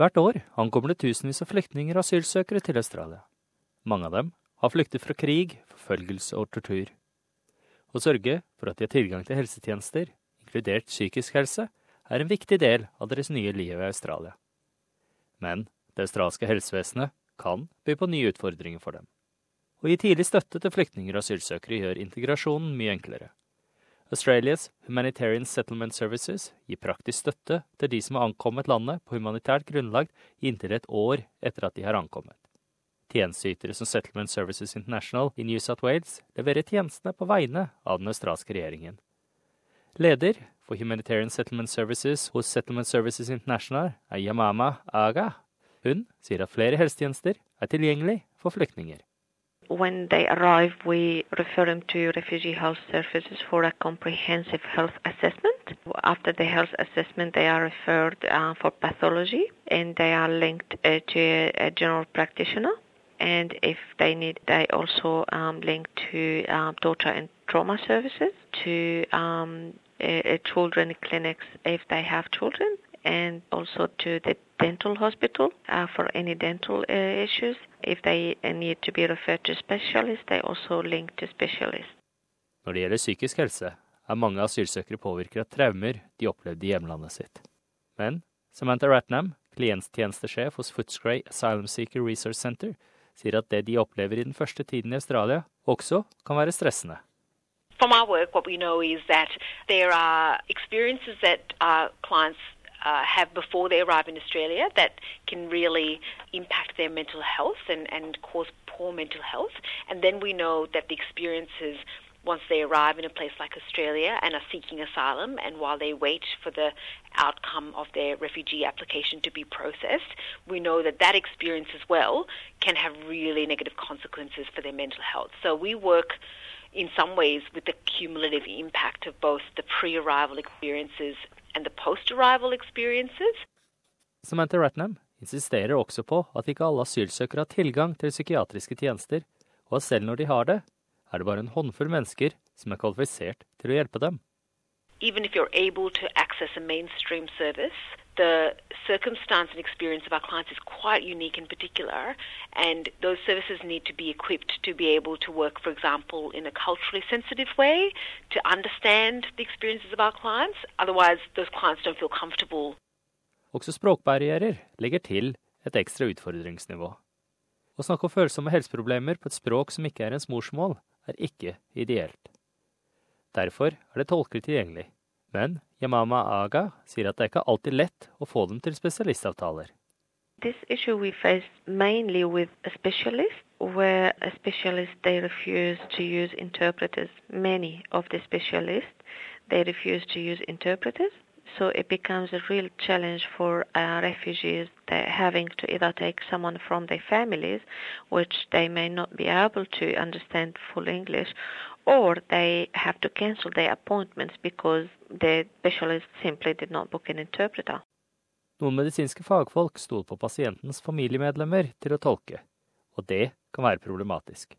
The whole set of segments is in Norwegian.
Hvert år ankommer det tusenvis av flyktninger og asylsøkere til Australia. Mange av dem har flyktet fra krig, forfølgelse og tortur. Å sørge for at de har tilgang til helsetjenester, inkludert psykisk helse, er en viktig del av deres nye liv i Australia. Men det australske helsevesenet kan by på nye utfordringer for dem. Å gi tidlig støtte til flyktninger og asylsøkere gjør integrasjonen mye enklere. Australias Humanitarian Settlement Services gir praktisk støtte til de som har ankommet landet på humanitært grunnlag i inntil et år etter at de har ankommet. Tjenesteytere som Settlement Services International i New South Wales leverer tjenestene på vegne av den australske regjeringen. Leder for Humanitarian Settlement Services hos Settlement Services International er Yamama Aga. Hun sier at flere helsetjenester er tilgjengelig for flyktninger. When they arrive, we refer them to Refugee Health Services for a comprehensive health assessment. After the health assessment, they are referred uh, for pathology and they are linked uh, to a, a, general practitioner. And if they need, they also um, link to um, daughter and trauma services, to um, children clinics if they have children, and also to the dental hospital uh, for any dental uh, issues. If they need to be referred to specialists, they also link to specialists. Når det gjelder psykisk helse, er mange asylsøkere påvirket av traumer de opplevde i hjemlandet sitt. Men Samantha Ratnam, klienttjenestesjef hos Footscray Asylum Seeker Research Center, sier at det de opplever i den første tiden i Australia, også kan være stressende. From our work, what we know is that there are experiences that our clients uh, have before they arrive in Australia that can really impact their mental health and, and cause poor mental health. And then we know that the experiences once they arrive in a place like Australia and are seeking asylum, and while they wait for the outcome of their refugee application to be processed, we know that that experience as well can have really negative consequences for their mental health. So we work in some ways with the cumulative impact of both the pre arrival experiences and the post-arrival experiences. Samantha Ratnam insisterer også på at ikke alle asylsøkere har tilgang til psykiatriske tjenester, og at selv når de har det, er det bare en håndfull mennesker som er kvalifisert til å hjelpe dem. Even if you're able to access a mainstream service, the circumstance and experience of our clients is quite unique in particular, and those services need to be equipped to be able to work, for example, in a culturally sensitive way, to understand the experiences of our clients. Otherwise, those clients don't feel comfortable. Også språkbarrierer legger til et ekstra utfordringsnivå. Å snakke om følsomme helseproblemer på et språk som ikke er ens morsmål, er ikke ideelt. Derfor er det tolker tilgjengelig. Men Yamama Aga sier at det er ikke alltid lett å få dem til spesialistavtaler. This issue we face mainly with a specialist, where a specialist they refuse to use interpreters. Many of the specialists they refuse to use interpreters. So it becomes a real challenge for uh, refugees having to either take someone from their families, which they may not be able to understand full English, or they have to cancel their appointments because the specialist simply did not book an interpreter. Noen medisinske fagfolk stoler på pasientens familiemedlemmer til å tolke, og det kan være problematisk.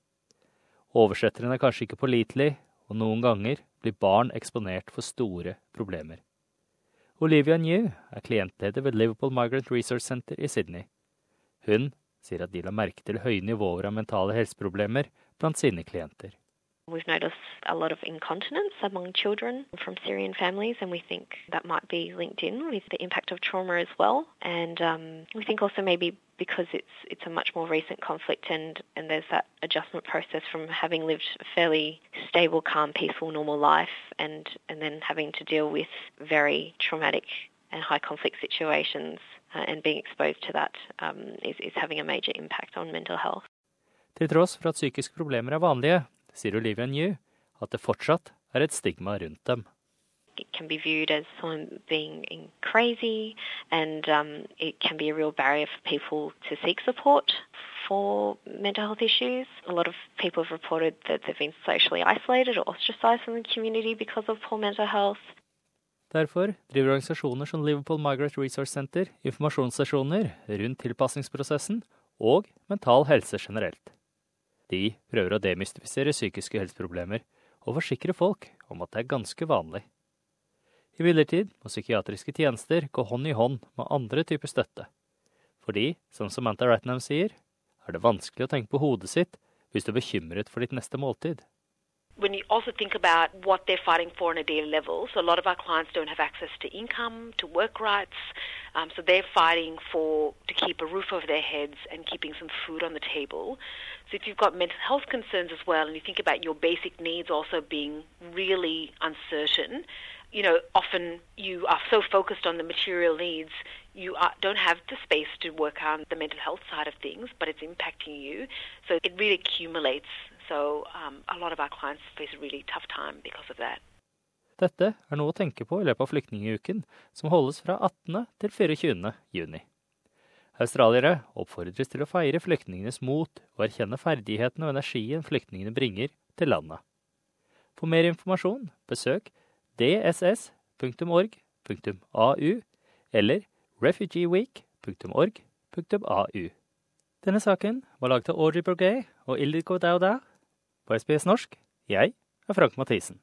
Oversetteren er kanskje ikke pålitelig, og noen ganger blir barn eksponert for store problemer. Olivia New er klientleder ved Liverpool Migrant Resource Center i Sydney. Hun sier at de la merke til høye nivåer av mentale helseproblemer blant sine klienter. We've noticed a lot of incontinence among children from Syrian families, and we think that might be linked in with the impact of trauma as well. And um, we think also maybe because it's it's a much more recent conflict, and and there's that adjustment process from having lived a fairly stable, calm, peaceful, normal life, and and then having to deal with very traumatic and high conflict situations, uh, and being exposed to that um, is, is having a major impact on mental health. Til tross for at psykiske problemer er vanlige, sier Olivia New at det fortsatt er et stigma rundt dem. It can be viewed as someone being crazy, and um, it can be a real barrier for people to seek support for mental health issues. A lot of people have reported that they've been socially isolated or ostracized from the community because of poor mental health. Derfor driver organisasjoner som Liverpool Migrant Resource Center informasjonsstasjoner rundt tilpasningsprosessen og mental helse generelt. De prøver å demystifisere psykiske helseproblemer og forsikre folk om at det er ganske vanlig. Imidlertid må psykiatriske tjenester gå hånd i hånd med andre typer støtte. Fordi, som Samantha Ratnam sier, er det vanskelig å tenke på hodet sitt hvis du er bekymret for ditt neste måltid. When you also think about what they're fighting for on a daily level, so a lot of our clients don't have access to income, to work rights, um, so they're fighting for to keep a roof over their heads and keeping some food on the table. So if you've got mental health concerns as well, and you think about your basic needs also being really uncertain, you know, often you are so focused on the material needs, you are, don't have the space to work on the mental health side of things, but it's impacting you. So it really accumulates. So um, a lot of our clients face a really tough time because of that. Dette er noe å tenke på i løpet av flyktningeuken, som holdes fra 18. til 24. juni. Australiere oppfordres til å feire flyktningenes mot og erkjenne ferdighetene og energien flyktningene bringer til landet. For mer informasjon, besøk dss.org.au eller refugeeweek.org.au. Denne saken var laget av Audrey Bourget og Ildiko Dauda på SBS norsk. Jeg er Frank Mathisen.